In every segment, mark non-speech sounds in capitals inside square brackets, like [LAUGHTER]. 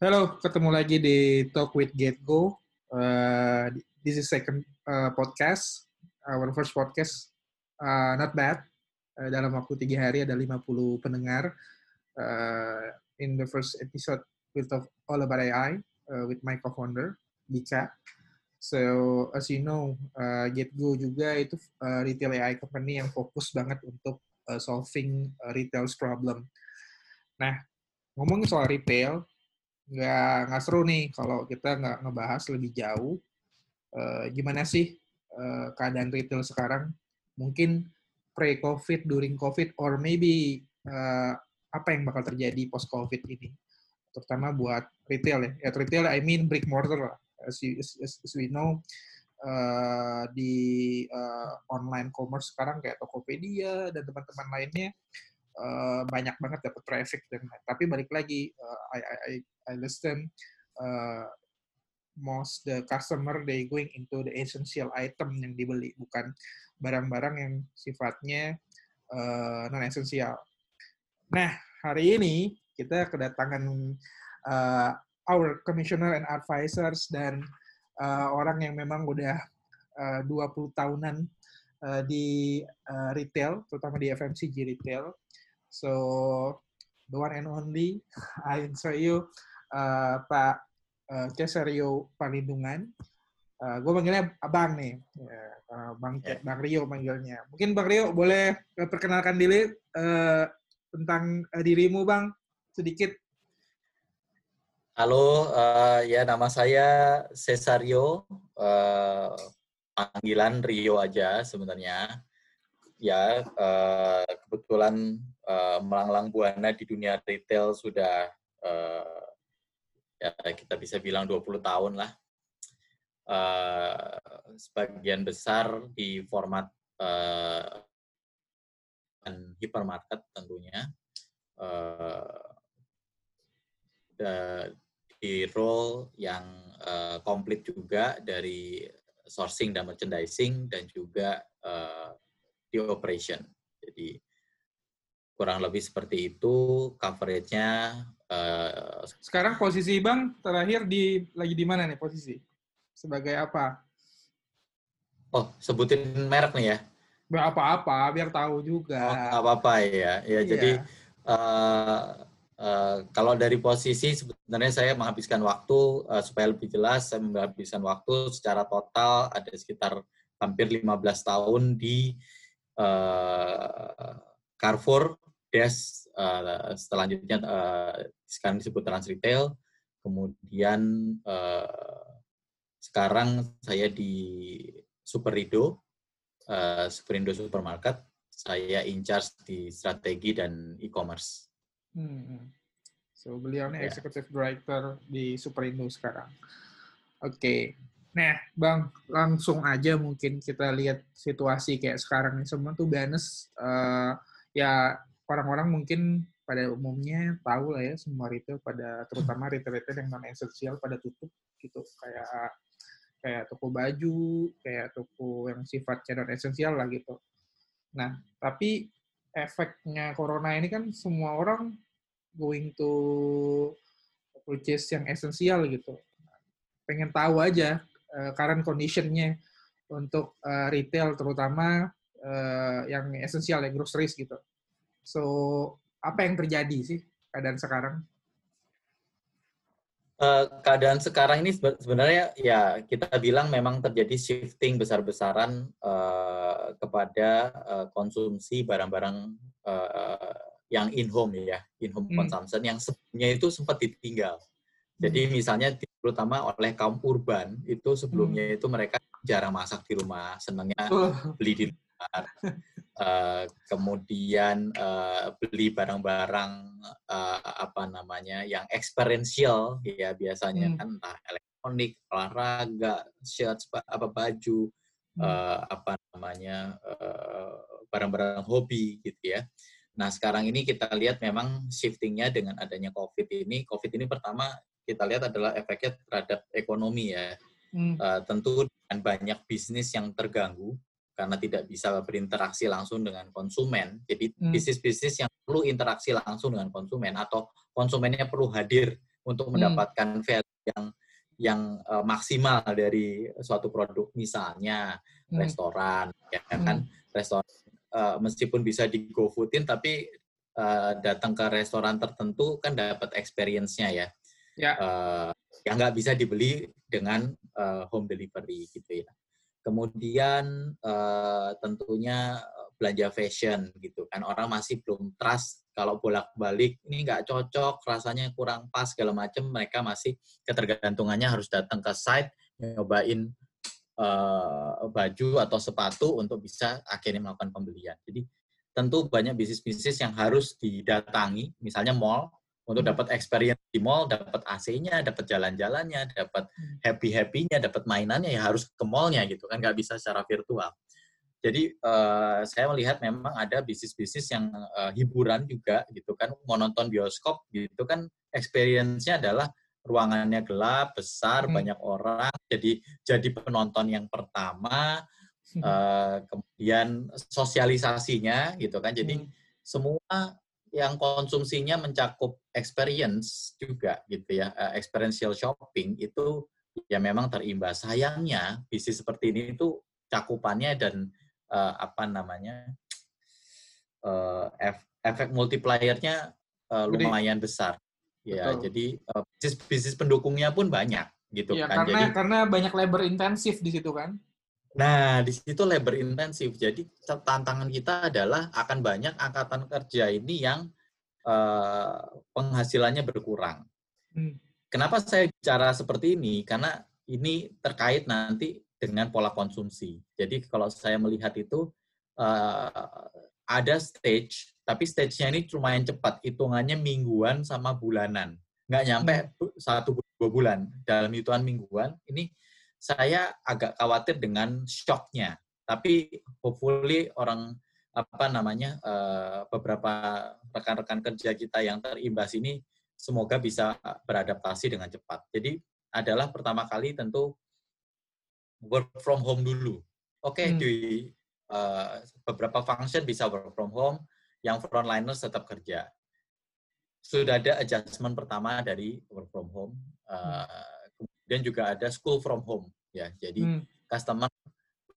Halo, ketemu lagi di Talk with GetGo. Uh, this is second uh, podcast, our first podcast, uh, not bad. Uh, dalam waktu tiga hari ada 50 pendengar. Uh, in the first episode, we'll talk all about AI uh, with my co-founder, Dika. So, as you know, uh, GetGo juga itu uh, retail AI company yang fokus banget untuk uh, solving uh, retail's problem. Nah, ngomongin soal retail, nggak nggak seru nih kalau kita nggak ngebahas lebih jauh. Uh, gimana sih uh, keadaan retail sekarang? Mungkin pre covid during covid or maybe uh, apa yang bakal terjadi post covid ini? Terutama buat retail ya. Ya retail I mean brick mortar lah. As, you, as, as we know uh, di uh, online commerce sekarang kayak Tokopedia dan teman-teman lainnya uh, banyak banget dapat traffic dan tapi balik lagi uh, I, I I listen uh, most the customer they going into the essential item yang dibeli bukan barang-barang yang sifatnya uh, non esensial. Nah hari ini kita kedatangan uh, our commissioner and advisors dan uh, orang yang memang udah uh, 20 tahunan uh, di uh, retail, terutama di FMCG retail. So the one and only, [LAUGHS] I invite you uh, Pak uh, Keserio Palindungan. Uh, gue manggilnya Abang nih, ya, uh, Bang yeah. Bang Rio manggilnya. Mungkin Bang Rio boleh perkenalkan diri uh, tentang uh, dirimu Bang sedikit. Halo, uh, ya nama saya Cesario, uh, panggilan Rio aja sebenarnya. Ya, uh, kebetulan uh, melanglang buana di dunia retail sudah uh, ya kita bisa bilang 20 tahun lah. Sebagian besar di format uh, hipermarket tentunya. Di role yang uh, komplit juga dari sourcing dan merchandising dan juga di operation. Jadi kurang lebih seperti itu coveragenya Uh, Sekarang posisi Bang terakhir di lagi di mana nih posisi? Sebagai apa? Oh, sebutin merek nih ya? Apa-apa, biar tahu juga. Oh, apa-apa ya. Ya, iya. jadi uh, uh, kalau dari posisi sebenarnya saya menghabiskan waktu uh, supaya lebih jelas, saya menghabiskan waktu secara total ada sekitar hampir 15 tahun di uh, Carrefour Des uh, selanjutnya uh, sekarang disebut Trans Retail, kemudian uh, sekarang saya di Superindo, uh, Superindo Supermarket, saya in charge di strategi dan e-commerce. Hmm. So beliau ini yeah. executive director di Superindo sekarang. Oke. Okay. Nah, Bang, langsung aja mungkin kita lihat situasi kayak sekarang ini semua tuh Banes uh, ya orang-orang mungkin pada umumnya tahu lah ya semua retail pada terutama retail-retail yang non esensial pada tutup gitu. Kayak kayak toko baju kayak toko yang sifatnya non esensial lah gitu. Nah tapi efeknya corona ini kan semua orang going to purchase yang esensial gitu. Pengen tahu aja uh, current conditionnya untuk uh, retail terutama uh, yang esensial ya groceries gitu so apa yang terjadi sih keadaan sekarang? Uh, keadaan sekarang ini sebenarnya ya kita bilang memang terjadi shifting besar-besaran uh, kepada uh, konsumsi barang-barang uh, yang in home ya, in home hmm. consumption yang sebelumnya itu sempat ditinggal. Jadi hmm. misalnya terutama oleh kaum urban itu sebelumnya hmm. itu mereka jarang masak di rumah, senangnya beli di luar. Uh, [LAUGHS] kemudian uh, beli barang-barang uh, apa namanya yang experiential ya biasanya hmm. kan entah elektronik, olahraga, shirt, apa baju, hmm. uh, apa namanya barang-barang uh, hobi gitu ya. Nah sekarang ini kita lihat memang shiftingnya dengan adanya COVID ini. COVID ini pertama kita lihat adalah efeknya terhadap ekonomi ya. Hmm. Uh, tentu dengan banyak bisnis yang terganggu karena tidak bisa berinteraksi langsung dengan konsumen. Jadi hmm. bisnis-bisnis yang perlu interaksi langsung dengan konsumen atau konsumennya perlu hadir untuk hmm. mendapatkan value yang yang uh, maksimal dari suatu produk misalnya hmm. restoran ya kan hmm. restoran uh, meskipun bisa di GoFoodin tapi uh, datang ke restoran tertentu kan dapat experience-nya ya. Ya. Uh, yang nggak bisa dibeli dengan uh, home delivery gitu ya. Kemudian uh, tentunya belanja fashion gitu kan. Orang masih belum trust kalau bolak-balik ini nggak cocok rasanya kurang pas segala macam mereka masih ketergantungannya harus datang ke site nyobain uh, baju atau sepatu untuk bisa akhirnya melakukan pembelian. Jadi tentu banyak bisnis-bisnis yang harus didatangi. Misalnya mall untuk dapat experience di mall, dapat AC-nya, dapat jalan-jalannya, dapat hmm. happy-happy-nya, dapat mainannya ya harus ke mall-nya gitu kan nggak bisa secara virtual. Jadi uh, saya melihat memang ada bisnis-bisnis yang uh, hiburan juga gitu kan, mau nonton bioskop gitu kan, experience-nya adalah ruangannya gelap, besar, hmm. banyak orang, jadi jadi penonton yang pertama, uh, kemudian sosialisasinya gitu kan, jadi hmm. semua yang konsumsinya mencakup experience juga gitu ya, uh, experiential shopping itu ya memang terimbas. Sayangnya bisnis seperti ini itu cakupannya dan uh, apa namanya uh, efek multipliernya uh, lumayan besar. Ya, Betul. jadi uh, bisnis bisnis pendukungnya pun banyak gitu ya, kan. Karena jadi, karena banyak labor intensif di situ kan. Nah, di situ labor intensif. Jadi tantangan kita adalah akan banyak angkatan kerja ini yang uh, penghasilannya berkurang. Hmm. Kenapa saya bicara seperti ini? Karena ini terkait nanti dengan pola konsumsi. Jadi kalau saya melihat itu uh, ada stage, tapi stage-nya ini lumayan cepat, hitungannya mingguan sama bulanan, nggak nyampe hmm. satu dua bulan dalam hitungan mingguan. Ini saya agak khawatir dengan shocknya, tapi hopefully orang apa namanya uh, beberapa rekan-rekan kerja kita yang terimbas ini semoga bisa beradaptasi dengan cepat. Jadi adalah pertama kali tentu work from home dulu. Oke, okay, hmm. di uh, beberapa function bisa work from home, yang frontliners tetap kerja. Sudah ada adjustment pertama dari work from home, uh, kemudian juga ada school from home. Ya, jadi hmm. customer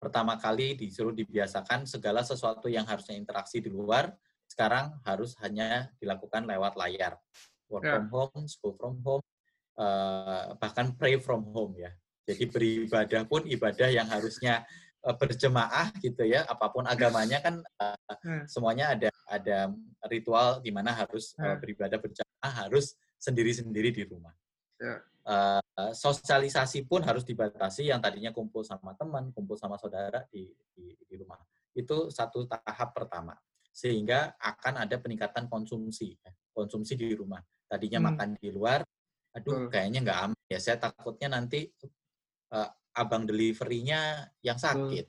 pertama kali disuruh dibiasakan segala sesuatu yang harusnya interaksi di luar, sekarang harus hanya dilakukan lewat layar. Work yeah. from home, school from home, uh, bahkan pray from home ya. Jadi beribadah pun ibadah yang harusnya uh, berjemaah gitu ya, apa pun agamanya kan uh, semuanya ada ada ritual di mana harus uh, beribadah berjemaah harus sendiri-sendiri di rumah. Uh, sosialisasi pun harus dibatasi yang tadinya kumpul sama teman, kumpul sama saudara di, di, di rumah. Itu satu tahap pertama. Sehingga akan ada peningkatan konsumsi, ya, konsumsi di rumah. Tadinya hmm. makan di luar, aduh kayaknya nggak aman ya. Saya takutnya nanti uh, abang deliverynya yang sakit,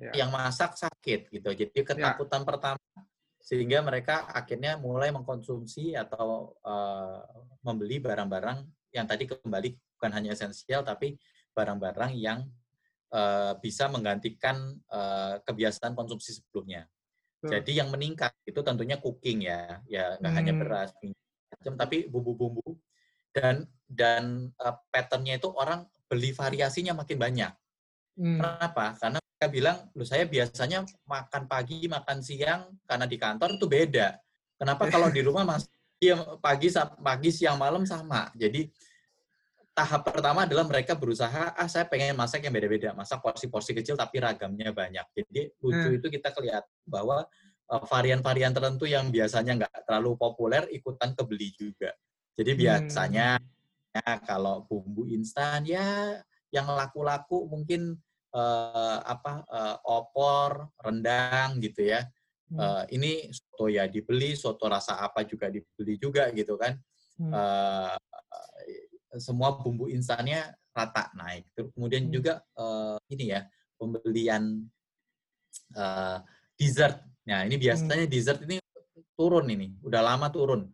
hmm. yang masak sakit gitu. Jadi ya. ketakutan ya. pertama sehingga mereka akhirnya mulai mengkonsumsi atau uh, membeli barang-barang yang tadi kembali bukan hanya esensial tapi barang-barang yang uh, bisa menggantikan uh, kebiasaan konsumsi sebelumnya. Hmm. Jadi yang meningkat itu tentunya cooking ya, ya nggak hmm. hanya beras, macam tapi bumbu-bumbu dan dan uh, patternnya itu orang beli variasinya makin banyak. Hmm. Kenapa? Karena mereka bilang, lu saya biasanya makan pagi, makan siang, karena di kantor itu beda. Kenapa kalau di rumah mas pagi pagi siang malam sama. Jadi tahap pertama adalah mereka berusaha, ah saya pengen masak yang beda-beda, masak porsi-porsi kecil tapi ragamnya banyak. Jadi lucu hmm. itu kita kelihatan bahwa eh, varian-varian tertentu yang biasanya nggak terlalu populer ikutan kebeli juga. Jadi biasanya hmm Ya, kalau bumbu instan ya yang laku-laku mungkin uh, apa uh, opor, rendang gitu ya. Hmm. Uh, ini soto ya dibeli, soto rasa apa juga dibeli juga gitu kan. Hmm. Uh, semua bumbu instannya rata naik. Kemudian hmm. juga uh, ini ya pembelian uh, dessert. Nah ini biasanya hmm. dessert ini turun ini, udah lama turun.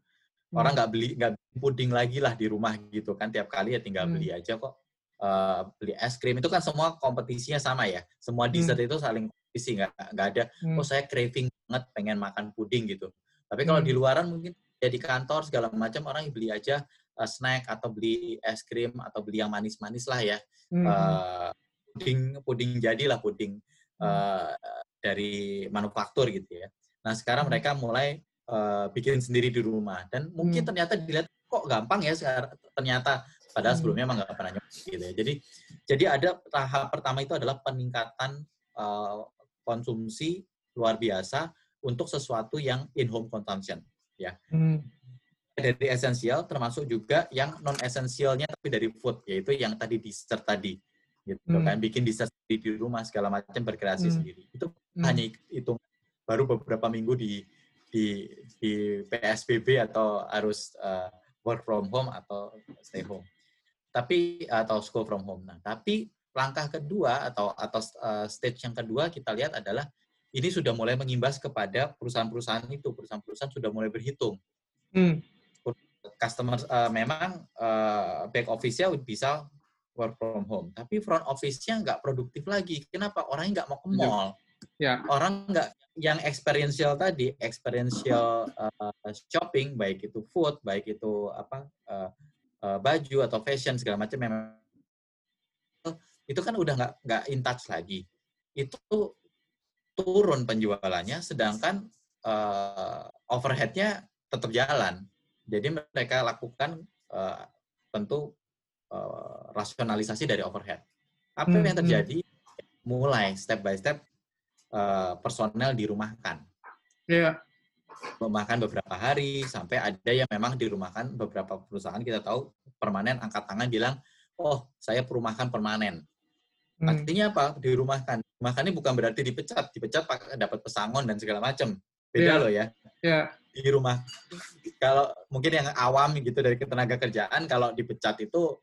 Orang nggak beli nggak puding lagi lah di rumah gitu kan tiap kali ya tinggal hmm. beli aja kok. Uh, beli es krim itu kan semua kompetisinya sama ya. Semua dessert hmm. itu saling kompetisi nggak nggak ada. Hmm. Oh saya craving banget pengen makan puding gitu. Tapi kalau hmm. di luaran mungkin ya di kantor segala macam orang beli aja uh, snack atau beli es krim atau beli yang manis-manis lah ya. Hmm. Uh, puding puding jadilah puding uh, dari manufaktur gitu ya. Nah sekarang Hmm. mereka mulai uh, bikin sendiri di rumah dan mungkin Hmm. ternyata dilihat kok gampang ya sekarang ternyata padahal Hmm. sebelumnya emang nggak pernah nyoba gitu ya. Jadi jadi ada tahap pertama itu adalah peningkatan uh, konsumsi luar biasa untuk sesuatu yang in home consumption Hmm. dari esensial termasuk juga yang non esensialnya tapi dari food yaitu yang tadi dessert tadi gitu Hmm. kan bikin dessert di rumah segala macam berkreasi Hmm. sendiri itu Hmm. hanya itu baru beberapa minggu di di di PSBB atau harus uh, work from home atau stay home tapi atau school from home nah tapi langkah kedua atau atau uh, stage yang kedua kita lihat adalah ini sudah mulai mengimbas kepada perusahaan-perusahaan itu perusahaan-perusahaan sudah mulai berhitung Hmm. customer uh, memang uh, back office-nya bisa work from home, tapi front office-nya nggak produktif lagi. Kenapa? Orangnya nggak mau ke Setuju. mall. Ya. Orang nggak yang experiential tadi, experiential uh, shopping, baik itu food, baik itu apa uh, uh, baju atau fashion segala macam memang itu kan udah nggak nggak in touch lagi. Itu turun penjualannya, sedangkan uh, overhead-nya tetap jalan. Jadi mereka lakukan uh, tentu uh, rasionalisasi dari overhead. Apa Hmm, yang hmm. terjadi? Mulai step by step uh, personel dirumahkan. Ya. Rumahkan beberapa hari sampai ada yang memang dirumahkan beberapa perusahaan kita tahu permanen angkat tangan bilang, "Oh, saya perumahkan permanen." Hmm. Artinya apa? Dirumahkan. Rumahkannya bukan berarti dipecat, dipecat dapat pesangon dan segala macam. Beda Iya. loh ya Ya. di rumah. Kalau mungkin yang awam gitu dari tenaga kerjaan, kalau dipecat itu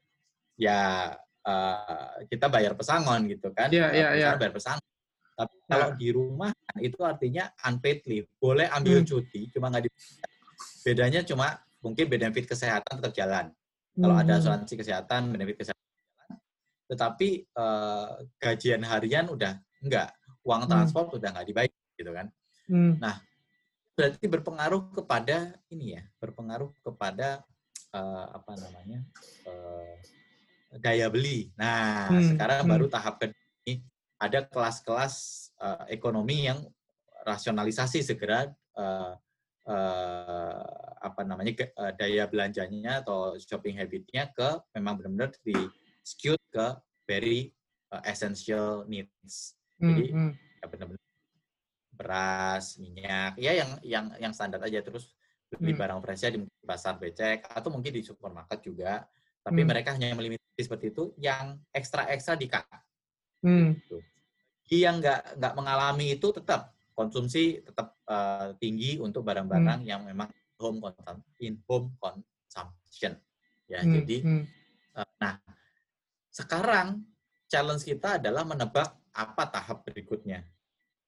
ya eh, kita bayar pesangon gitu kan. Iya, Eh, iya, iya. bayar pesangon. Tapi kalau di rumah itu artinya unpaid leave. Boleh ambil Hmm. cuti, cuma nggak dipecat. Bedanya cuma mungkin benefit kesehatan tetap jalan. Kalau ada Hmm. asuransi kesehatan, benefit kesehatan. Tetapi eh, gajian harian udah enggak. Uang Hmm. transport udah nggak dibayar gitu kan Hmm. berarti berpengaruh kepada ini ya, berpengaruh kepada eh, apa namanya eh, daya beli. Nah, Hmm, sekarang hmm. baru tahap kedua ini ada kelas-kelas eh, ekonomi yang rasionalisasi segera eh, eh, apa namanya eh, daya belanjanya atau shopping habitnya ke memang benar-benar di skewed ke very eh, essential needs. Hmm. Jadi Hmm. ya benar-benar beras, minyak, ya yang yang yang standar aja terus beli Hmm. barang freshnya di pasar becek atau mungkin di supermarket juga. Tapi Hmm. mereka hanya melimitasi seperti itu. Yang ekstra-ekstra di Hmm. yang nggak nggak mengalami itu tetap konsumsi tetap eh, tinggi untuk barang-barang yang memang home consum in home consumption. Ya, Hmm. jadi Hmm. eh, nah sekarang challenge kita adalah menebak apa tahap berikutnya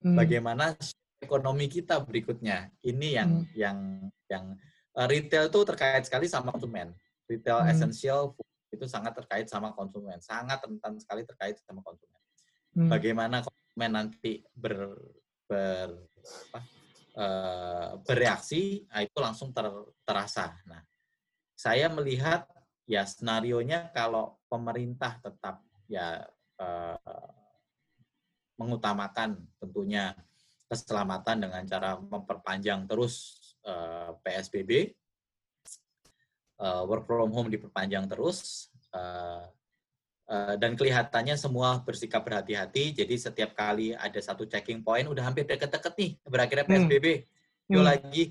Hmm. bagaimana ekonomi kita berikutnya. Ini yang Hmm. yang yang uh, retail itu terkait sekali sama konsumen. Retail Hmm. essential food itu sangat terkait sama konsumen, sangat rentan sekali terkait sama konsumen. Hmm. Bagaimana konsumen nanti ber, ber apa, uh, bereaksi, nah itu langsung ter, terasa. Nah, saya melihat ya skenario-nya kalau pemerintah tetap ya uh, mengutamakan tentunya keselamatan dengan cara memperpanjang terus eh, PSBB, eh, work from home diperpanjang terus, eh, eh, dan kelihatannya semua bersikap berhati-hati. Jadi setiap kali ada satu checking point, udah hampir deket-deket nih berakhirnya Hmm. PSBB, yuk Hmm. lagi.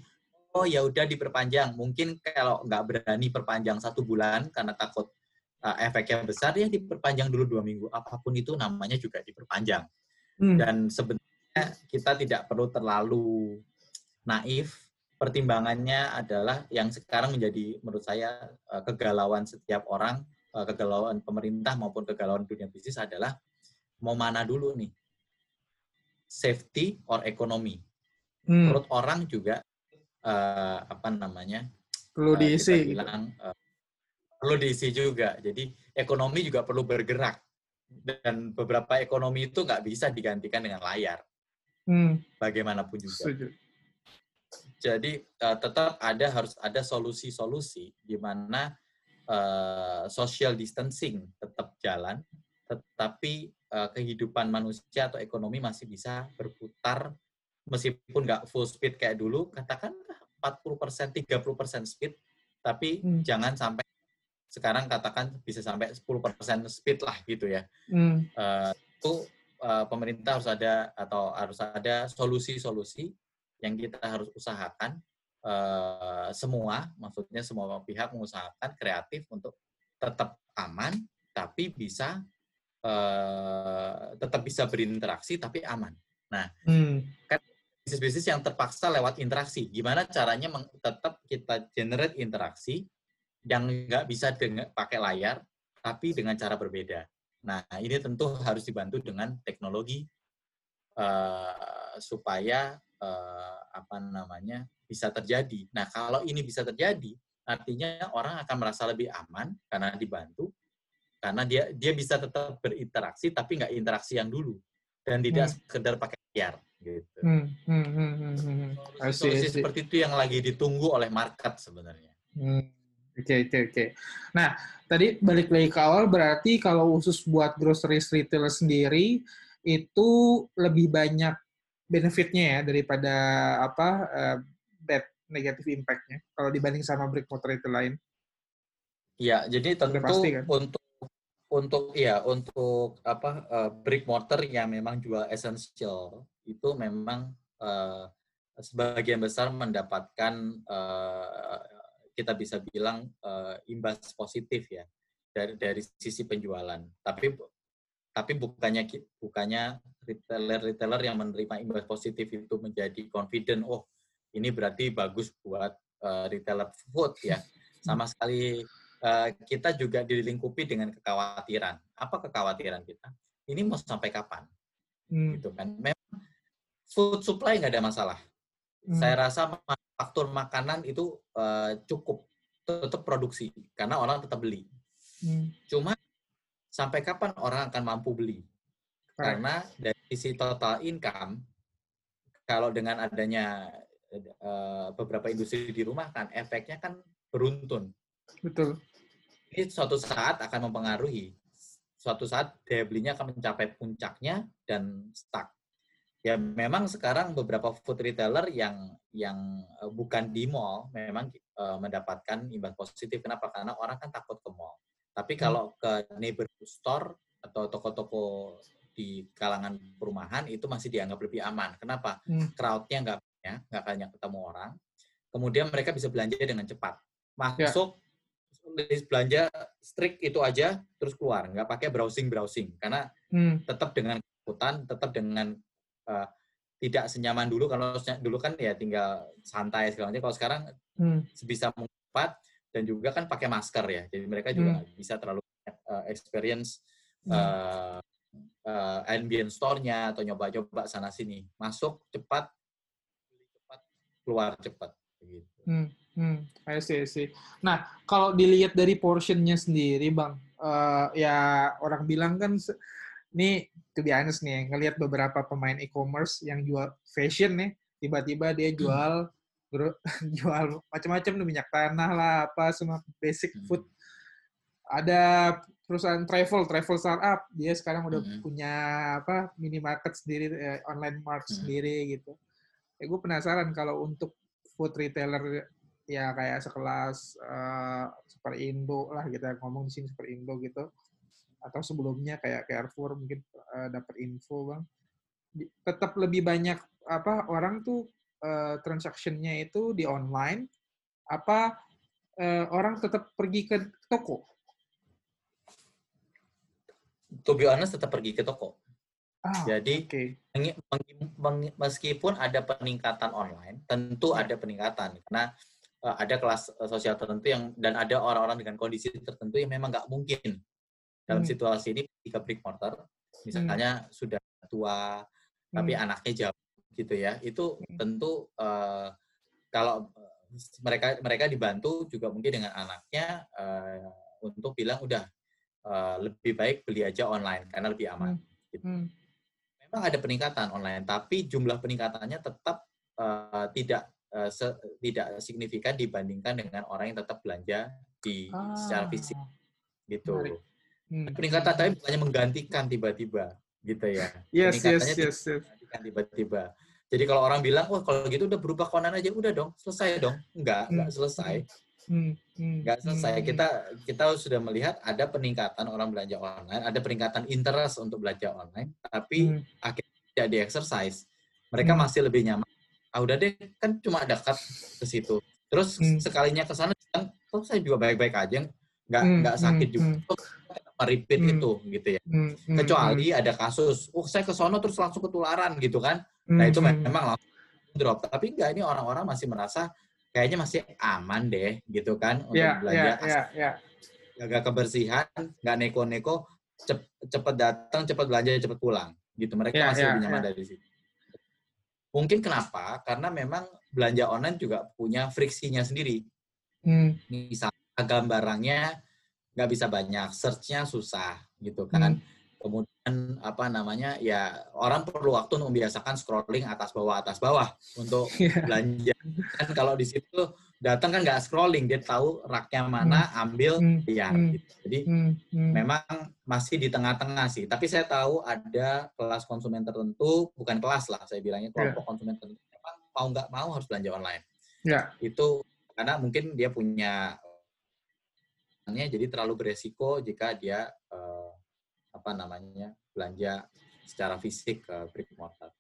Oh ya udah diperpanjang. Mungkin kalau nggak berani perpanjang satu bulan karena takut uh, efeknya besar, ya diperpanjang dulu dua minggu. Apa pun itu namanya juga diperpanjang Hmm. dan sebenarnya kita tidak perlu terlalu naif. Pertimbangannya adalah yang sekarang menjadi menurut saya eh, kegalauan setiap orang, eh, kegalauan pemerintah maupun kegalauan dunia bisnis adalah mau mana dulu nih, safety or ekonomi. Hmm. Perut orang juga eh, apa namanya Perlu eh, diisi. bilang eh, perlu diisi juga. Jadi ekonomi juga perlu bergerak dan beberapa ekonomi itu nggak bisa digantikan dengan layar Hmm. bagaimanapun juga. Setuju. Jadi eh, tetap ada harus ada solusi-solusi di mana uh, social distancing tetap jalan, tetapi uh, kehidupan manusia atau ekonomi masih bisa berputar meskipun nggak full speed kayak dulu, katakanlah 40%, 30% speed, tapi hmm. jangan sampai sekarang katakan bisa sampai 10% speed lah gitu ya. Hmm. Uh, itu uh, pemerintah harus ada atau harus ada solusi-solusi yang kita harus usahakan uh, semua, maksudnya semua pihak mengusahakan kreatif untuk tetap aman, tapi bisa uh, tetap bisa berinteraksi tapi aman. Nah, hmm. kan bisnis-bisnis yang terpaksa lewat interaksi. Gimana caranya tetap kita generate interaksi yang nggak bisa dengan pakai layar, tapi dengan cara berbeda. Nah, ini tentu harus dibantu dengan teknologi uh, supaya uh, apa namanya bisa terjadi. Nah, kalau ini bisa terjadi, artinya orang akan merasa lebih aman karena dibantu, karena dia dia bisa tetap berinteraksi tapi nggak interaksi yang dulu dan tidak hmm. sekedar pakai layar. Hmm, hmm, hmm, hmm, hmm. Solusi seperti itu yang lagi ditunggu oleh market sebenarnya. Hmm. Oke, okay, oke, okay, oke. Okay. Nah, tadi balik lagi ke awal, berarti kalau khusus buat grocery retailer sendiri, itu lebih banyak benefitnya ya daripada apa uh, bad negative impact-nya kalau dibanding sama brick motor itu lain. Iya, jadi tentu pasti, kan? untuk untuk ya untuk apa uh, brick mortar yang memang jual essential itu memang uh, sebagian besar mendapatkan uh, kita bisa bilang uh, imbas positif ya dari dari sisi penjualan. Tapi tapi bukannya bukannya retailer-retailer yang menerima imbas positif itu menjadi confident, oh ini berarti bagus buat uh, retailer food ya. Sama sekali uh, kita juga dilingkupi dengan kekhawatiran. Apa kekhawatiran kita? Ini mau sampai kapan? Hmm. Gitu kan. Memang food supply nggak ada masalah. Hmm. Saya rasa faktor makanan itu uh, cukup tetap produksi karena orang tetap beli. Hmm. Cuma sampai kapan orang akan mampu beli? Karena dari sisi total income, kalau dengan adanya uh, beberapa industri di rumah kan efeknya kan beruntun. Betul. Ini suatu saat akan mempengaruhi. Suatu saat daya belinya akan mencapai puncaknya dan stuck ya memang sekarang beberapa food retailer yang yang uh, bukan di mall memang uh, mendapatkan imbas positif. Kenapa? Karena orang kan takut ke mall. Tapi hmm. kalau ke neighborhood store atau toko-toko di kalangan perumahan itu masih dianggap lebih aman. Kenapa? Hmm. Crowdnya nggak banyak, nggak banyak ketemu orang. Kemudian mereka bisa belanja dengan cepat. Masuk ya. belanja strict itu aja terus keluar, nggak pakai browsing browsing karena hmm. tetap dengan ketakutan, tetap dengan uh, tidak senyaman dulu kalau dulu kan ya tinggal santai segala macam kalau sekarang hmm. sebisa mungkin dan juga kan pakai masker ya jadi mereka juga hmm. bisa terlalu uh, experience uh, uh, ambient store-nya atau nyoba-coba sana sini masuk cepat cepat keluar cepat begitu. Hmm. Hmm, I see, I see. Nah, kalau dilihat dari portionnya sendiri, bang, uh, ya orang bilang kan ini to be honest nih, ngelihat beberapa pemain e-commerce yang jual fashion nih, tiba-tiba dia hmm. jual [LAUGHS] jual macam-macam nih minyak tanah lah, apa semua basic hmm. food. Ada perusahaan travel, travel startup, dia sekarang udah hmm. punya apa minimarket sendiri, eh, online mart sendiri gitu. Ya gue penasaran kalau untuk food retailer ya kayak sekelas uh, Super Indo lah kita ngomong di sini Super Indo gitu atau sebelumnya kayak Carrefour mungkin uh, dapat info bang. Tetap lebih banyak apa orang tuh uh, transactionnya itu di online apa uh, orang tetap pergi ke toko? To be honest tetap pergi ke toko. Ah, jadi okay. meskipun ada peningkatan online tentu ada peningkatan. Karena ada kelas sosial tertentu yang dan ada orang-orang dengan kondisi tertentu yang memang nggak mungkin dalam hmm. situasi ini ketika brick mortar misalnya hmm. sudah tua hmm. tapi anaknya jauh gitu ya itu hmm. tentu uh, kalau mereka mereka dibantu juga mungkin dengan anaknya uh, untuk bilang udah uh, lebih baik beli aja online karena lebih aman hmm. gitu. hmm. memang ada peningkatan online tapi jumlah peningkatannya tetap uh, tidak uh, se, tidak signifikan dibandingkan dengan orang yang tetap belanja di secara fisik Ah, gitu. menarik. Hmm. Peningkatan tapi bukannya menggantikan tiba-tiba gitu ya. Yes, yes, yes, yes. tiba-tiba. Jadi kalau orang bilang, wah kalau gitu udah berubah ke online aja, udah dong, selesai dong. Enggak, enggak Hmm. selesai. Hmm, hmm, Enggak selesai. hmm. Kita kita sudah melihat ada peningkatan orang belanja online, ada peningkatan interest untuk belanja online, tapi Hmm, tidak di exercise. Mereka Hmm. masih lebih nyaman. Ah udah deh, kan cuma dekat ke situ. Terus Hmm. sekalinya ke sana, oh saya juga baik-baik aja, nggak Hmm, nggak sakit hmm, juga. Hmm. Repeat Hmm. itu gitu ya. hmm, hmm, Kecuali ada kasus, oh saya ke sono terus langsung ketularan gitu kan. hmm, Nah itu hmm, memang langsung drop. Tapi enggak, ini orang-orang masih merasa kayaknya masih aman deh gitu kan untuk Ya, belanja ya, ya, ya. jaga kebersihan, nggak neko-neko, cep- cepet datang, cepet belanja, cepet pulang. Gitu. Mereka Ya, masih ya, lebih nyaman ya. dari situ. Mungkin kenapa? Karena memang belanja online juga punya friksinya sendiri. Hmm, Misalnya gambarannya nggak bisa banyak, search-nya susah gitu kan. Hmm. Kemudian apa namanya ya orang perlu waktu untuk membiasakan scrolling atas bawah atas bawah untuk [LAUGHS] Iya. belanja. Kan kalau di situ datang kan nggak scrolling, dia tahu raknya mana, ambil, Hmm. biar. Hmm. Gitu. Jadi hmm, hmm. memang masih di tengah-tengah sih. Tapi saya tahu ada kelas konsumen tertentu, bukan kelas lah saya bilangnya kelompok konsumen tertentu. Memang mau nggak mau harus belanja online. Ya. Itu karena mungkin dia punya jadi terlalu beresiko jika dia eh, apa namanya belanja secara fisik ke brick mortar.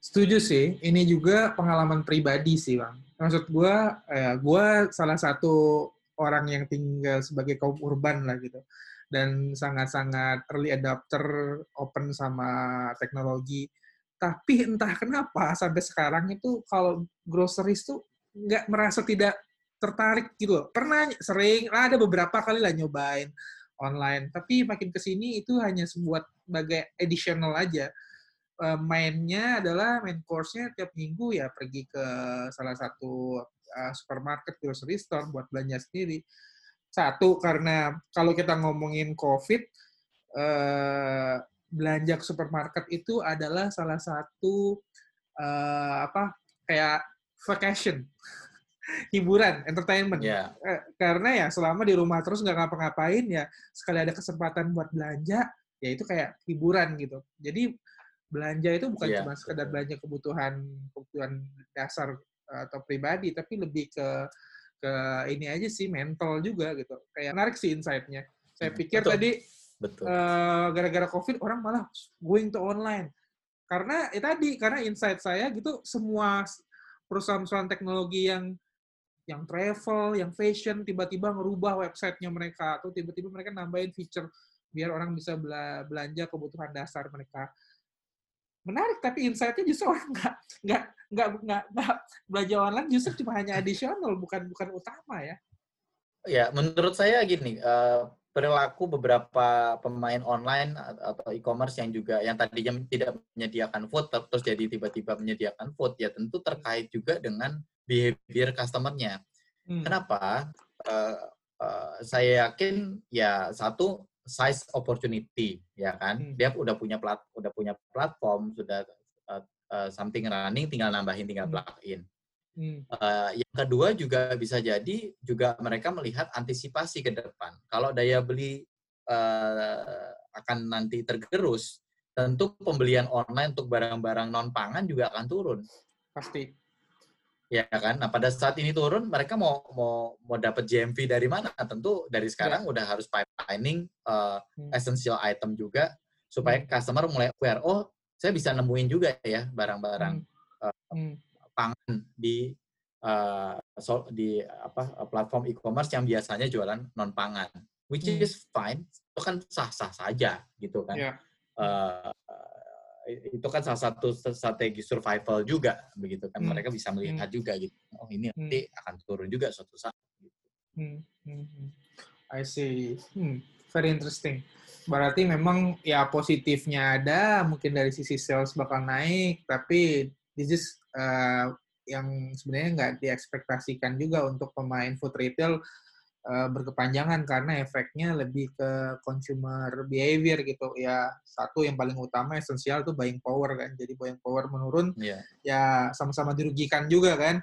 Setuju sih. Ini juga pengalaman pribadi sih, Bang. Maksud gua, eh, gua salah satu orang yang tinggal sebagai kaum urban lah gitu. Dan sangat-sangat early adopter, open sama teknologi. Tapi entah kenapa sampai sekarang itu kalau groceries tuh nggak merasa tidak tertarik gitu loh. Pernah sering, ada beberapa kali lah nyobain online. Tapi makin ke sini itu hanya sebuah sebagai additional aja eh, mainnya adalah main course-nya tiap minggu ya pergi ke salah satu uh, supermarket grocery store buat belanja sendiri. Satu karena kalau kita ngomongin COVID eh, belanja ke supermarket itu adalah salah satu eh, apa kayak vacation hiburan entertainment. Ya, Eh, karena ya selama di rumah terus nggak ngapa-ngapain ya sekali ada kesempatan buat belanja ya itu kayak hiburan gitu. Jadi belanja itu bukan Iya, cuma sekedar belanja kebutuhan kebutuhan dasar eh, atau pribadi tapi lebih ke ke ini aja sih mental juga gitu. Kayak menarik sih insight-nya. Saya Hmm, pikir betul. tadi betul. eh, gara-gara covid orang malah going to online. Karena ya tadi karena insight saya gitu semua perusahaan-perusahaan teknologi yang yang travel, yang fashion tiba-tiba ngerubah websitenya mereka atau tiba-tiba mereka nambahin feature biar orang bisa bela- belanja kebutuhan dasar mereka. Menarik tapi insight-nya justru orang nggak nggak nggak nggak nggak belanja online justru cuma hanya additional bukan bukan utama ya. Ya, menurut saya gini, eh, perilaku beberapa pemain online atau e-commerce yang juga yang tadinya tidak menyediakan food ter- terus jadi tiba-tiba menyediakan food ya tentu terkait juga dengan behavior customer-nya. Hmm. Kenapa? Eh, eh, saya yakin ya satu size opportunity ya kan. Hmm. Dia udah punya plat udah punya platform, sudah eh, eh, something running tinggal nambahin tinggal Hmm. plug in. Hmm. Eh, yang kedua juga bisa jadi juga mereka melihat antisipasi ke depan. Kalau daya beli eh, akan nanti tergerus, tentu pembelian online untuk barang-barang non pangan juga akan turun, Pasti. Ya kan? Nah pada saat ini turun, mereka mau mau mau dapat GMV dari mana? Tentu dari sekarang udah harus pipelining eh, Hmm. essential item juga supaya customer mulai aware. Oh, saya bisa nemuin juga ya barang-barang Hmm. pangan di uh, so- di apa platform e-commerce yang biasanya jualan non pangan, which Hmm. is fine, itu kan sah-sah saja gitu kan. Ya. Uh, itu kan salah satu strategi survival juga begitu kan Hmm. mereka bisa melihat juga gitu oh ini Hmm. nanti akan turun juga suatu saat Hmm, hmm, hmm. I see. Hmm, very interesting. Berarti memang ya positifnya ada, mungkin dari sisi sales bakal naik, tapi this is uh, yang sebenarnya nggak diekspektasikan juga untuk pemain food retail uh, berkepanjangan karena efeknya lebih ke consumer behavior gitu. Ya satu yang paling utama esensial tuh buying power kan. Jadi buying power menurun Iya. ya sama-sama dirugikan juga kan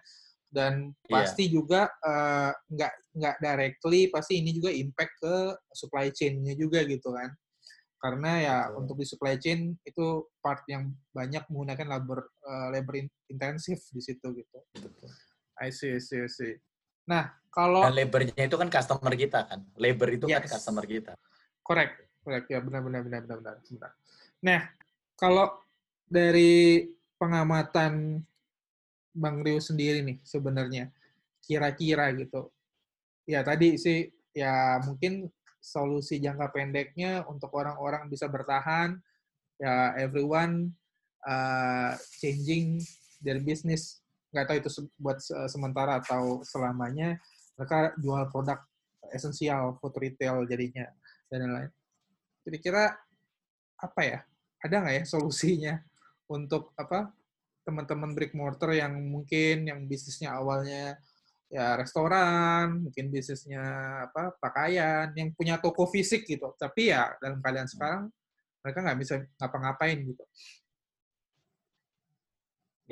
dan Iya. pasti juga eh, nggak nggak directly pasti ini juga impact ke supply chain-nya juga gitu kan karena ya Betul. untuk di supply chain itu part yang banyak menggunakan labor eh, labor in- intensif di situ gitu. I see, I see, I see. Nah, kalau Dan labor-nya itu kan customer kita kan. Labor itu kan Yes. customer kita. Correct, correct ya benar benar benar benar benar. benar. Nah, kalau dari pengamatan Bang Rio sendiri nih sebenarnya kira-kira gitu. Ya tadi sih ya mungkin solusi jangka pendeknya untuk orang-orang bisa bertahan ya everyone uh, changing their business nggak tahu itu buat se- sementara atau selamanya mereka jual produk esensial food retail jadinya dan lain-lain. Kira-kira apa ya? Ada nggak ya solusinya untuk apa teman-teman brick mortar yang mungkin yang bisnisnya awalnya ya restoran, mungkin bisnisnya apa pakaian, yang punya toko fisik gitu. Tapi ya dalam keadaan sekarang mereka nggak bisa ngapa-ngapain gitu.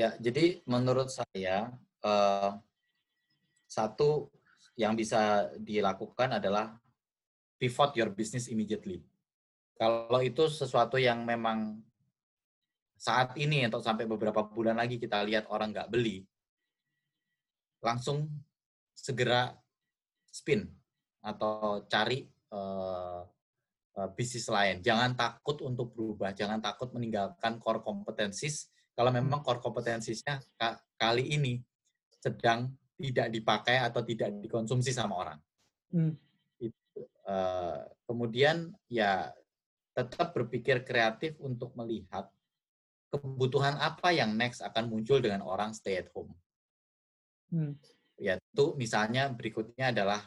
Ya, jadi menurut saya eh, satu yang bisa dilakukan adalah pivot your business immediately. Kalau itu sesuatu yang memang saat ini atau sampai beberapa bulan lagi kita lihat orang nggak beli, langsung segera spin atau cari eh, eh, bisnis lain. Jangan takut untuk berubah, jangan takut meninggalkan core competencies kalau memang core kompetensinya ka- kali ini sedang tidak dipakai atau tidak dikonsumsi sama orang. Hmm. Itu. Eh, kemudian ya tetap berpikir kreatif untuk melihat kebutuhan apa yang next akan muncul dengan orang stay at home. Hmm. Ya itu misalnya berikutnya adalah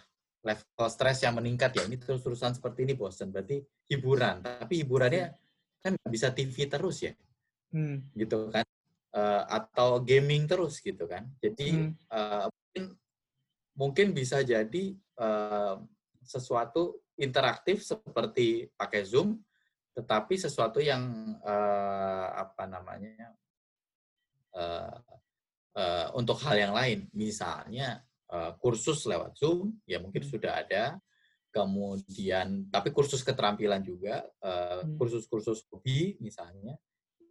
level stres yang meningkat ya ini terus-terusan seperti ini bosan berarti hiburan tapi hiburannya kan nggak bisa TV terus ya Hmm. gitu kan Eh, atau gaming terus gitu kan jadi Hmm. eh, mungkin mungkin bisa jadi eh, sesuatu interaktif seperti pakai zoom tetapi sesuatu yang eh, apa namanya eh, eh, untuk hal yang lain misalnya eh, kursus lewat zoom ya mungkin Hmm. sudah ada kemudian tapi kursus keterampilan juga Hmm. kursus-kursus hobi misalnya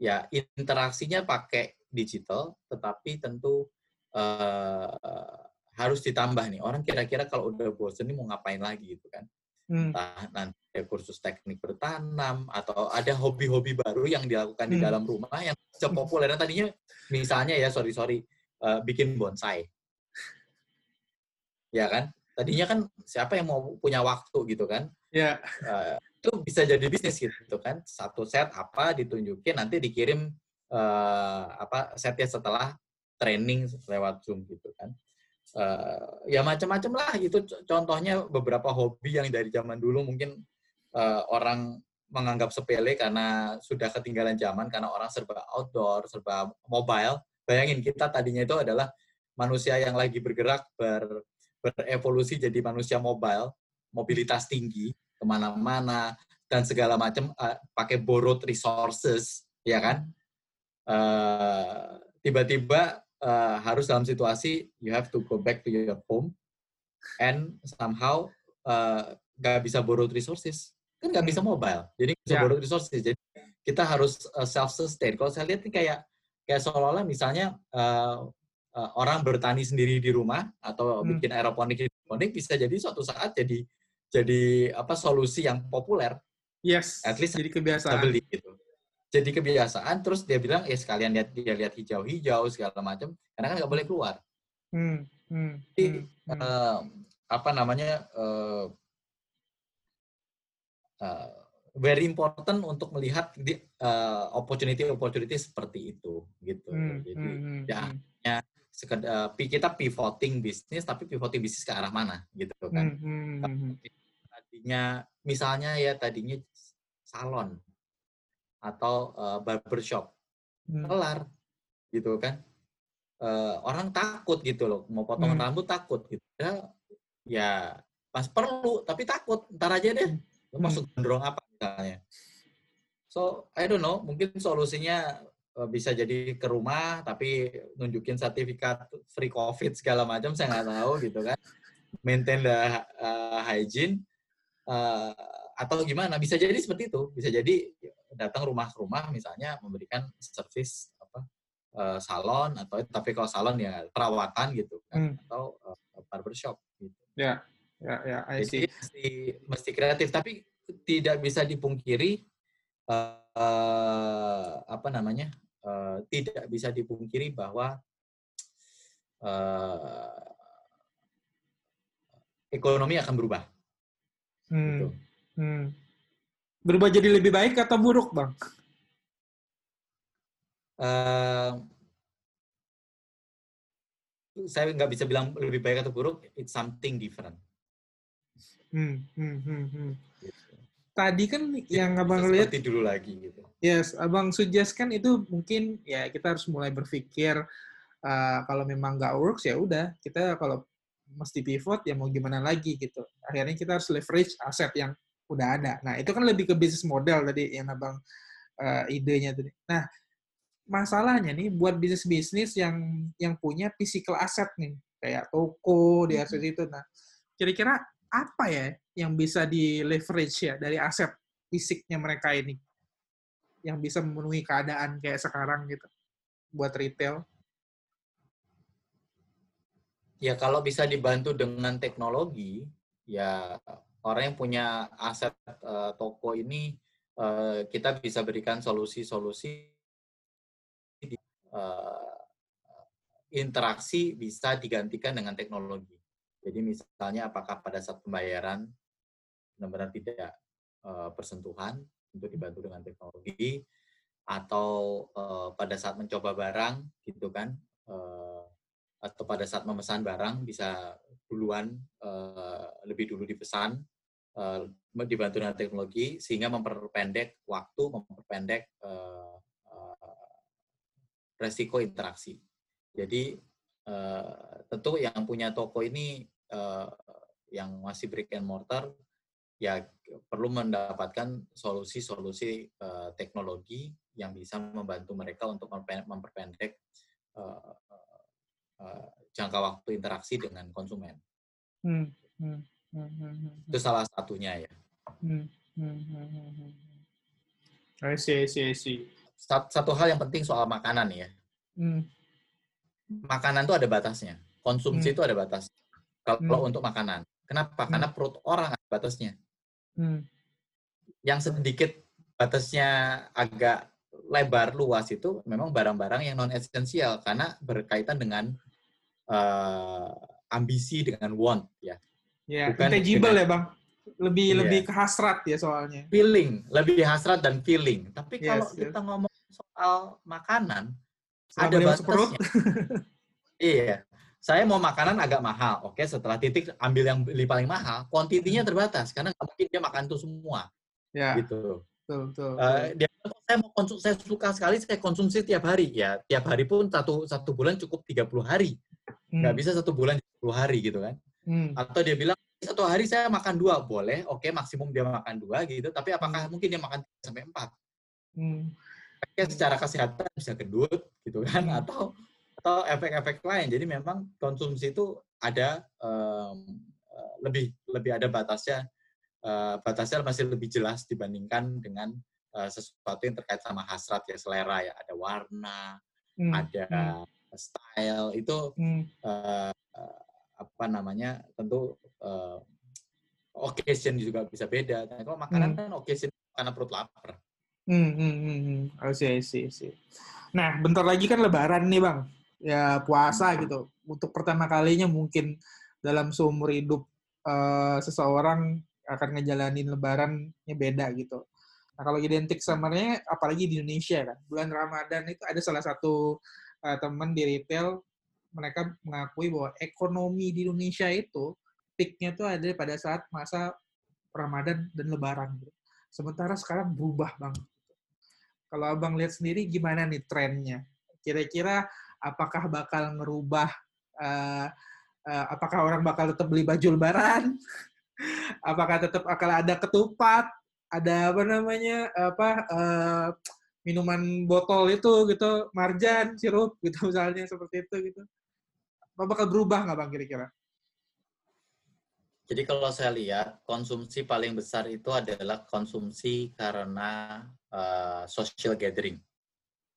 ya interaksinya pakai digital, tetapi tentu eh, harus ditambah nih. Orang kira-kira kalau udah bosen nih mau ngapain lagi gitu kan? Hmm. Entah nanti ada kursus teknik bertanam atau ada hobi-hobi baru yang dilakukan di Hmm. dalam rumah yang sepopuler Dan tadinya misalnya ya sorry sorry eh, bikin bonsai, [LAUGHS] ya kan? Tadinya kan siapa yang mau punya waktu gitu kan? Ya. Eh, itu bisa jadi bisnis gitu kan. Satu set apa ditunjukin nanti dikirim eh, apa setnya setelah training lewat zoom gitu kan. Eh, ya macam-macam lah C- contohnya beberapa hobi yang dari zaman dulu mungkin eh, orang menganggap sepele karena sudah ketinggalan zaman karena orang serba outdoor serba mobile. Bayangin kita tadinya itu adalah manusia yang lagi bergerak ber, berevolusi jadi manusia mobile mobilitas tinggi ke mana-mana dan segala macam uh, pakai borrowed resources ya kan? Uh, tiba-tiba uh, harus dalam situasi you have to go back to your home and somehow uh, nggak bisa borrowed resources. Kan nggak bisa mobile jadi bisa Ya. borrowed resources. Jadi kita harus uh, self sustain kalau saya lihat ini kayak kayak seolah-olah misalnya uh, uh, orang bertani sendiri di rumah atau Hmm. bikin aeroponik hidroponik bisa jadi suatu saat jadi jadi apa solusi yang populer Yes. At least jadi kebiasaan. beli gitu jadi kebiasaan terus dia bilang ya sekalian lihat dia lihat hijau-hijau segala macam karena kan nggak boleh keluar Hmm. Hmm. Jadi, Hmm. Eh, apa namanya eh, eh, very important untuk melihat di, eh, opportunity-opportunity seperti itu gitu Hmm. jadi Hmm. Hmm. ya Hmm. sekedar kita pivoting bisnis tapi pivoting bisnis ke arah mana gitu kan Hmm. Hmm. Tadinya misalnya ya tadinya salon atau uh, barbershop Hmm. kelar gitu kan. Eh, orang takut gitu loh mau potongan Hmm. rambut takut gitu. Ya, ya pas perlu tapi takut. Ntar aja deh Hmm. masuk gondrong apa misalnya. So I don't know mungkin solusinya eh, bisa jadi ke rumah tapi nunjukin sertifikat free covid segala macam saya nggak tahu gitu kan. Maintain the uh, hygiene uh, atau gimana bisa jadi seperti itu bisa jadi datang rumah ke rumah misalnya memberikan service apa uh, salon atau tapi kalau salon ya perawatan gitu kan hmm. atau uh, barbershop gitu ya ya ya I jadi mesti mesti kreatif tapi tidak bisa dipungkiri uh, apa namanya uh, tidak bisa dipungkiri bahwa uh, ekonomi akan berubah. Hmm. Gitu. Hmm. Berubah jadi lebih baik atau buruk, bang? Uh, saya nggak bisa bilang lebih baik atau buruk. It's something different. Hmm, hmm, hmm, hmm. Gitu. Tadi kan yang abang lihat dulu lagi gitu. Yes, abang suggest kan itu mungkin ya kita harus mulai berpikir uh, kalau memang nggak works ya udah kita kalau mesti pivot ya mau gimana lagi gitu. Akhirnya kita harus leverage aset yang udah ada. Nah, itu kan lebih ke bisnis model tadi yang Abang uh, idenya tadi. Nah, masalahnya nih buat bisnis-bisnis yang yang punya physical asset nih, kayak toko di aset itu. Nah, kira-kira apa ya yang bisa di leverage ya dari aset fisiknya mereka ini yang bisa memenuhi keadaan kayak sekarang gitu buat retail? Ya kalau bisa dibantu dengan teknologi, ya orang yang punya aset uh, toko ini uh, kita bisa berikan solusi-solusi uh, interaksi bisa digantikan dengan teknologi. Jadi misalnya apakah pada saat pembayaran benar-benar tidak uh, bersentuhan untuk dibantu dengan teknologi atau uh, pada saat mencoba barang gitu kan uh, atau pada saat memesan barang bisa duluan uh, lebih dulu dipesan uh, dibantu dengan teknologi sehingga memperpendek waktu, memperpendek uh, uh, resiko interaksi. Jadi uh, tentu yang punya toko ini uh, yang masih brick and mortar ya perlu mendapatkan solusi-solusi uh, teknologi yang bisa membantu mereka untuk memperpendek uh, uh, jangka waktu interaksi dengan konsumen. Hmm. Hmm. Hmm. hmm, hmm. Itu salah satunya ya. Hmm. Hmm. Hmm. Hmm. I see, I see, I see. Satu hal yang penting soal makanan ya. Hmm. Makanan itu ada batasnya. Konsumsi hmm. itu ada batas. Kalau hmm. untuk makanan. Kenapa? Hmm. Karena perut orang ada batasnya. Hmm. Yang sedikit batasnya agak lebar luas itu memang barang-barang yang non esensial karena berkaitan dengan uh, ambisi dengan want ya. Ya, Bukan intangible dengan, ya bang. Lebih yeah. lebih ke hasrat ya soalnya. Feeling, lebih hasrat dan feeling. Tapi yes, kalau yes. kita ngomong soal makanan, Selama ada batasnya. [LAUGHS] iya. Saya mau makanan agak mahal, oke. Setelah titik ambil yang beli paling mahal, kuantitinya hmm. terbatas karena nggak mungkin dia makan itu semua. Ya. Gitu. Betul, betul, Uh, dia saya mau konsumsi, saya suka sekali saya konsumsi tiap hari. Ya, tiap hari pun satu satu bulan cukup 30 hari nggak hmm. bisa satu bulan 10 hari gitu kan hmm. atau dia bilang satu hari saya makan dua boleh oke okay, maksimum dia makan dua gitu tapi apakah hmm. mungkin dia makan sampai empat hmm. Secara kesehatan bisa gendut gitu kan hmm. atau atau efek-efek lain jadi memang konsumsi itu ada um, lebih lebih ada batasnya uh, batasnya masih lebih jelas dibandingkan dengan uh, sesuatu yang terkait sama hasrat ya selera ya ada warna hmm. ada hmm style itu hmm. uh, apa namanya tentu uh, occasion juga bisa beda. Nah, kalau makanan hmm. kan occasion karena perut lapar. Hmm, hmm, hmm, hmm. Oh, see, see, see. Nah, bentar lagi kan Lebaran nih bang, ya puasa hmm. gitu. Untuk pertama kalinya mungkin dalam seumur hidup uh, seseorang akan ngejalanin Lebarannya beda gitu. Nah, kalau identik samanya, apalagi di Indonesia kan, bulan Ramadan itu ada salah satu uh, teman di retail mereka mengakui bahwa ekonomi di Indonesia itu peaknya tuh ada pada saat masa Ramadan dan Lebaran. Sementara sekarang berubah bang. Kalau abang lihat sendiri gimana nih trennya? Kira-kira apakah bakal ngerubah? Uh, uh, apakah orang bakal tetap beli baju Lebaran? [LAUGHS] apakah tetap akan ada ketupat? Ada apa namanya? Apa? Uh, minuman botol itu gitu, marjan, sirup gitu [LAUGHS] misalnya seperti itu gitu. Apa bakal berubah nggak bang kira-kira? Jadi kalau saya lihat konsumsi paling besar itu adalah konsumsi karena uh, social gathering.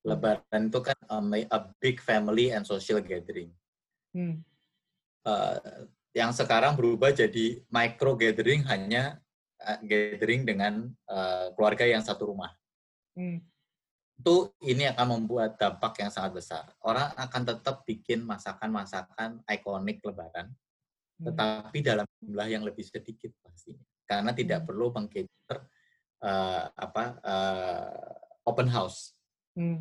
Lebaran itu kan a, a big family and social gathering. Hmm. Uh, yang sekarang berubah jadi micro gathering hanya uh, gathering dengan uh, keluarga yang satu rumah. Hmm. Itu ini akan membuat dampak yang sangat besar. Orang akan tetap bikin masakan-masakan ikonik Lebaran Hmm. tetapi dalam jumlah yang lebih sedikit pastinya karena tidak hmm. perlu mengcater uh, apa uh, open house hmm.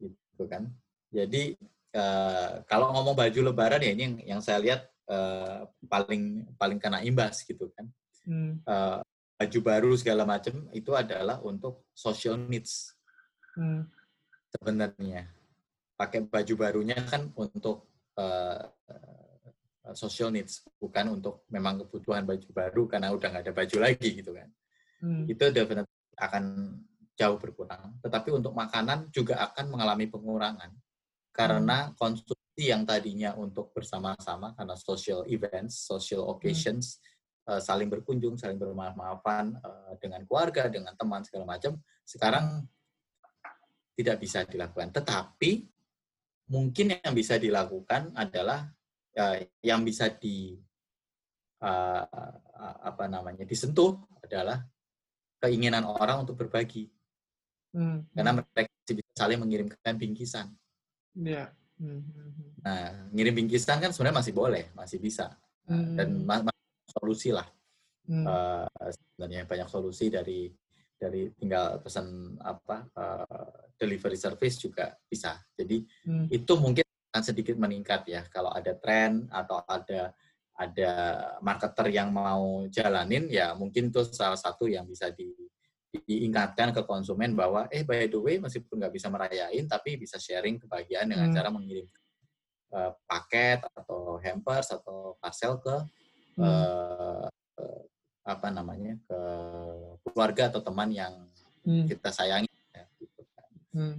gitu kan jadi uh, kalau ngomong baju lebaran ya ini yang, yang saya lihat uh, paling paling kena imbas gitu kan hmm. uh, baju baru segala macam itu adalah untuk social needs hmm. sebenarnya pakai baju barunya kan untuk uh, social needs, bukan untuk memang kebutuhan baju baru karena udah nggak ada baju lagi gitu kan. Hmm. Itu definitely akan jauh berkurang. Tetapi untuk makanan juga akan mengalami pengurangan karena hmm. konsumsi yang tadinya untuk bersama-sama karena social events, social occasions, hmm. uh, saling berkunjung, saling bermaaf-maafan uh, dengan keluarga, dengan teman segala macam, sekarang tidak bisa dilakukan. Tetapi mungkin yang bisa dilakukan adalah uh, yang bisa di uh, apa namanya disentuh adalah keinginan orang untuk berbagi hmm. karena hmm. mereka bisa saling mengirimkan bingkisan. Yeah. Hmm. Nah, ngirim bingkisan kan sebenarnya masih boleh, masih bisa hmm. dan solusi lah. Hmm. Uh, sebenarnya banyak solusi dari dari tinggal pesan apa uh, delivery service juga bisa. Jadi hmm. itu mungkin akan sedikit meningkat ya kalau ada tren atau ada ada marketer yang mau jalanin ya mungkin itu salah satu yang bisa di, diingatkan ke konsumen bahwa eh by the way meskipun nggak bisa merayain tapi bisa sharing kebahagiaan dengan hmm. cara mengirim uh, paket atau hampers atau parcel ke hmm. uh, uh, apa namanya ke keluarga atau teman yang hmm. kita sayangi ya, gitu kan. Hmm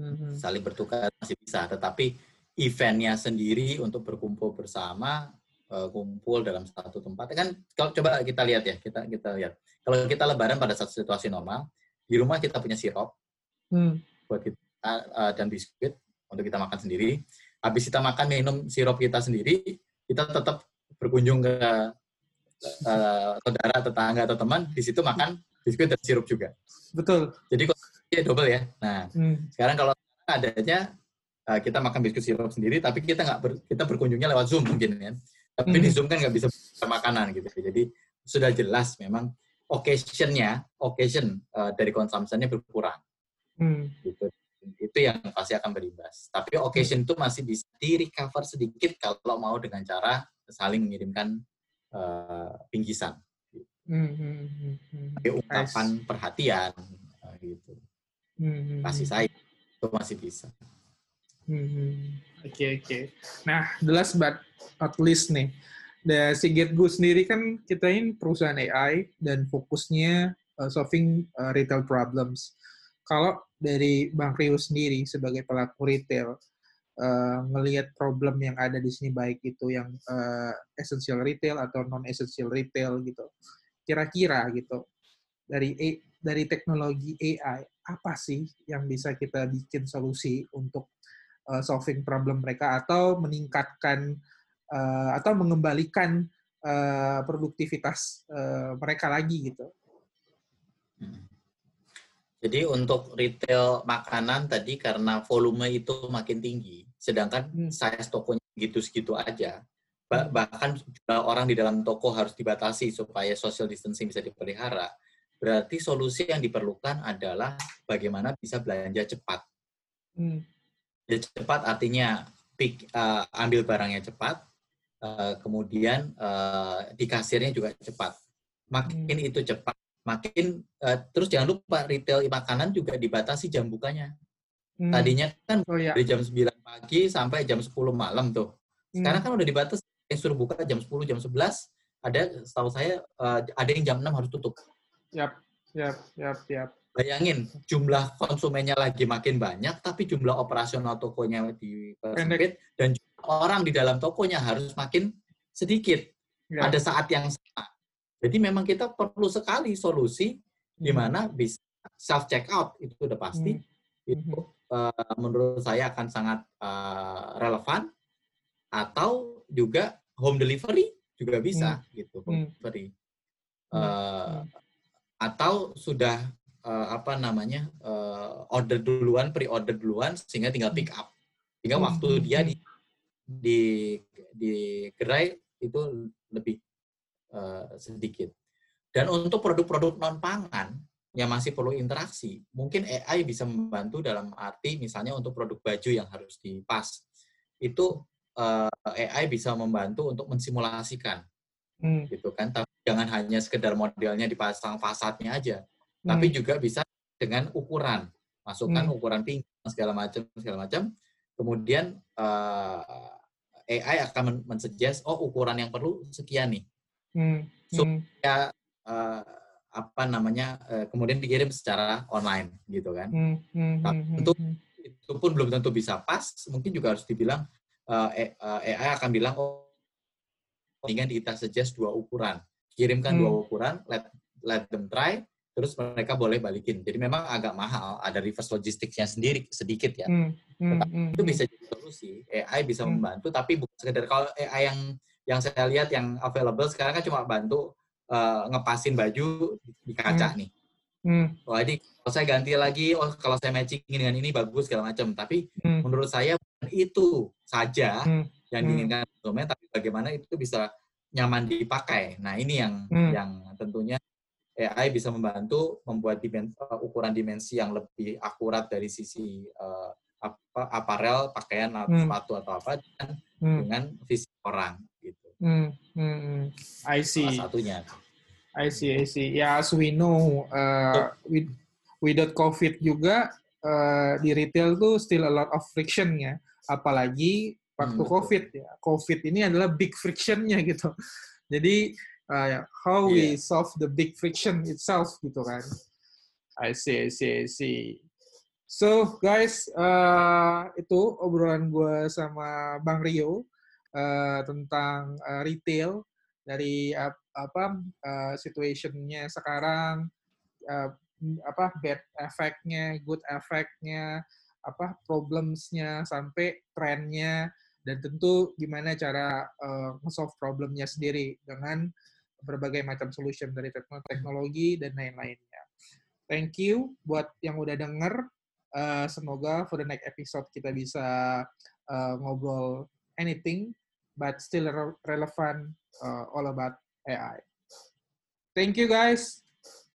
hmm Saling bertukar masih bisa, tetapi eventnya sendiri untuk berkumpul bersama, uh, kumpul dalam satu tempat. Kan kalau coba kita lihat ya, kita kita lihat. Kalau kita lebaran pada satu situasi normal, di rumah kita punya sirup hmm. buat kita uh, dan biskuit untuk kita makan sendiri. Habis kita makan minum sirup kita sendiri, kita tetap berkunjung ke uh, saudara, tetangga atau teman, di situ makan biskuit dan sirup juga. Betul. Jadi kok ya double ya. Nah, hmm. sekarang kalau adanya uh, kita makan biskuit sirup sendiri, tapi kita nggak ber, kita berkunjungnya lewat Zoom mungkin kan. Tapi hmm. di Zoom kan nggak bisa makanan gitu. Jadi sudah jelas memang occasionnya, occasion uh, dari konsumsinya berkurang. Hmm. Gitu. Itu yang pasti akan berimbas. Tapi occasion itu masih bisa di recover sedikit kalau mau dengan cara saling mengirimkan uh, bingkisan. Hmm, hmm, hmm, hmm. ungkapan nice. perhatian gitu hmm. kasih sayang itu masih bisa oke hmm. oke okay, okay. nah the last but not least nih the si GetGo sendiri kan kita ini perusahaan AI dan fokusnya uh, solving uh, retail problems. Kalau dari Bang Rio sendiri sebagai pelaku retail, uh, ngelihat problem yang ada di sini baik itu yang uh, essential retail atau non essential retail gitu, kira-kira gitu dari dari teknologi AI apa sih yang bisa kita bikin solusi untuk uh, solving problem mereka atau meningkatkan uh, atau mengembalikan uh, produktivitas uh, mereka lagi gitu. Hmm. Jadi untuk retail makanan tadi karena volume itu makin tinggi, sedangkan hmm. size tokonya gitu-segitu aja, hmm. bahkan orang di dalam toko harus dibatasi supaya social distancing bisa dipelihara Berarti solusi yang diperlukan adalah bagaimana bisa belanja cepat. Hmm. Belanja cepat artinya pick, uh, ambil barangnya cepat, uh, kemudian uh, di kasirnya juga cepat. Makin hmm. itu cepat, makin uh, terus jangan lupa retail makanan juga dibatasi jam bukanya. Hmm. Tadinya kan oh, ya. dari jam 9 pagi sampai jam 10 malam tuh. Sekarang hmm. kan udah dibatasi yang suruh buka jam 10, jam 11, ada setahu saya uh, ada yang jam 6 harus tutup. Yap, yap, yap, yap. bayangin jumlah konsumennya lagi makin banyak, tapi jumlah operasional tokonya dipersempit dan orang di dalam tokonya harus makin sedikit ya. pada saat yang sama. Jadi memang kita perlu sekali solusi hmm. di mana bisa self checkout itu udah pasti hmm. itu uh, menurut saya akan sangat uh, relevan atau juga home delivery juga bisa hmm. gitu home delivery uh, atau sudah uh, apa namanya uh, order duluan, pre-order duluan sehingga tinggal pick up. Sehingga hmm. waktu dia di di di gerai itu lebih uh, sedikit. Dan untuk produk-produk non pangan yang masih perlu interaksi, mungkin AI bisa membantu dalam arti misalnya untuk produk baju yang harus dipas itu uh, AI bisa membantu untuk mensimulasikan, hmm. gitu kan. Tapi jangan hanya sekedar modelnya dipasang fasadnya aja, tapi hmm. juga bisa dengan ukuran masukkan hmm. ukuran pinggang segala macam segala macam kemudian uh, eh, AI akan mensuggest oh ukuran yang perlu sekian nih hmm. supaya uh, apa namanya uh, kemudian dikirim secara online gitu kan hmm. Hmm. Nah, tentu itu pun belum tentu bisa pas mungkin juga harus dibilang uh, AI akan bilang oh dengan kita suggest dua ukuran kirimkan hmm. dua ukuran let let them try terus mereka boleh balikin. Jadi memang agak mahal, ada reverse logistiknya sendiri sedikit ya. Hmm, hmm, hmm, itu bisa jadi solusi. AI bisa hmm. membantu, tapi bukan sekedar kalau AI yang yang saya lihat yang available sekarang kan cuma bantu uh, ngepasin baju di kaca hmm. nih. Hmm. Wah ini kalau saya ganti lagi, oh kalau saya matching dengan ini bagus segala macam. Tapi hmm. menurut saya itu saja hmm. yang hmm. diinginkan konsumen, tapi bagaimana itu bisa nyaman dipakai. Nah ini yang hmm. yang tentunya AI bisa membantu membuat dimensi, uh, ukuran dimensi yang lebih akurat dari sisi uh, apa aparel, pakaian atau hmm. sepatu atau apa dengan, hmm. dengan visi orang. Hmm. Hmm. hmm. I see. Salah satunya. I see, I see. Ya, as we know, uh, with, without COVID juga uh, di retail tuh still a lot of friction ya. Apalagi waktu hmm, COVID ya. COVID ini adalah big frictionnya [LAUGHS] gitu. Jadi uh, how yeah. we solve the big friction itself gitu kan. I see, I see, I see. So guys, uh, itu obrolan gue sama Bang Rio uh, tentang uh, retail dari uh, apa uh, situationnya sekarang, uh, apa bad effect-nya, good effect-nya, apa problems-nya sampai trennya dan tentu gimana cara uh, solve problemnya sendiri dengan berbagai macam solution dari teknologi dan lain-lainnya. Thank you buat yang udah denger. Uh, semoga for the next episode kita bisa uh, ngobrol anything, but still re relevant uh, all about AI. Thank you guys.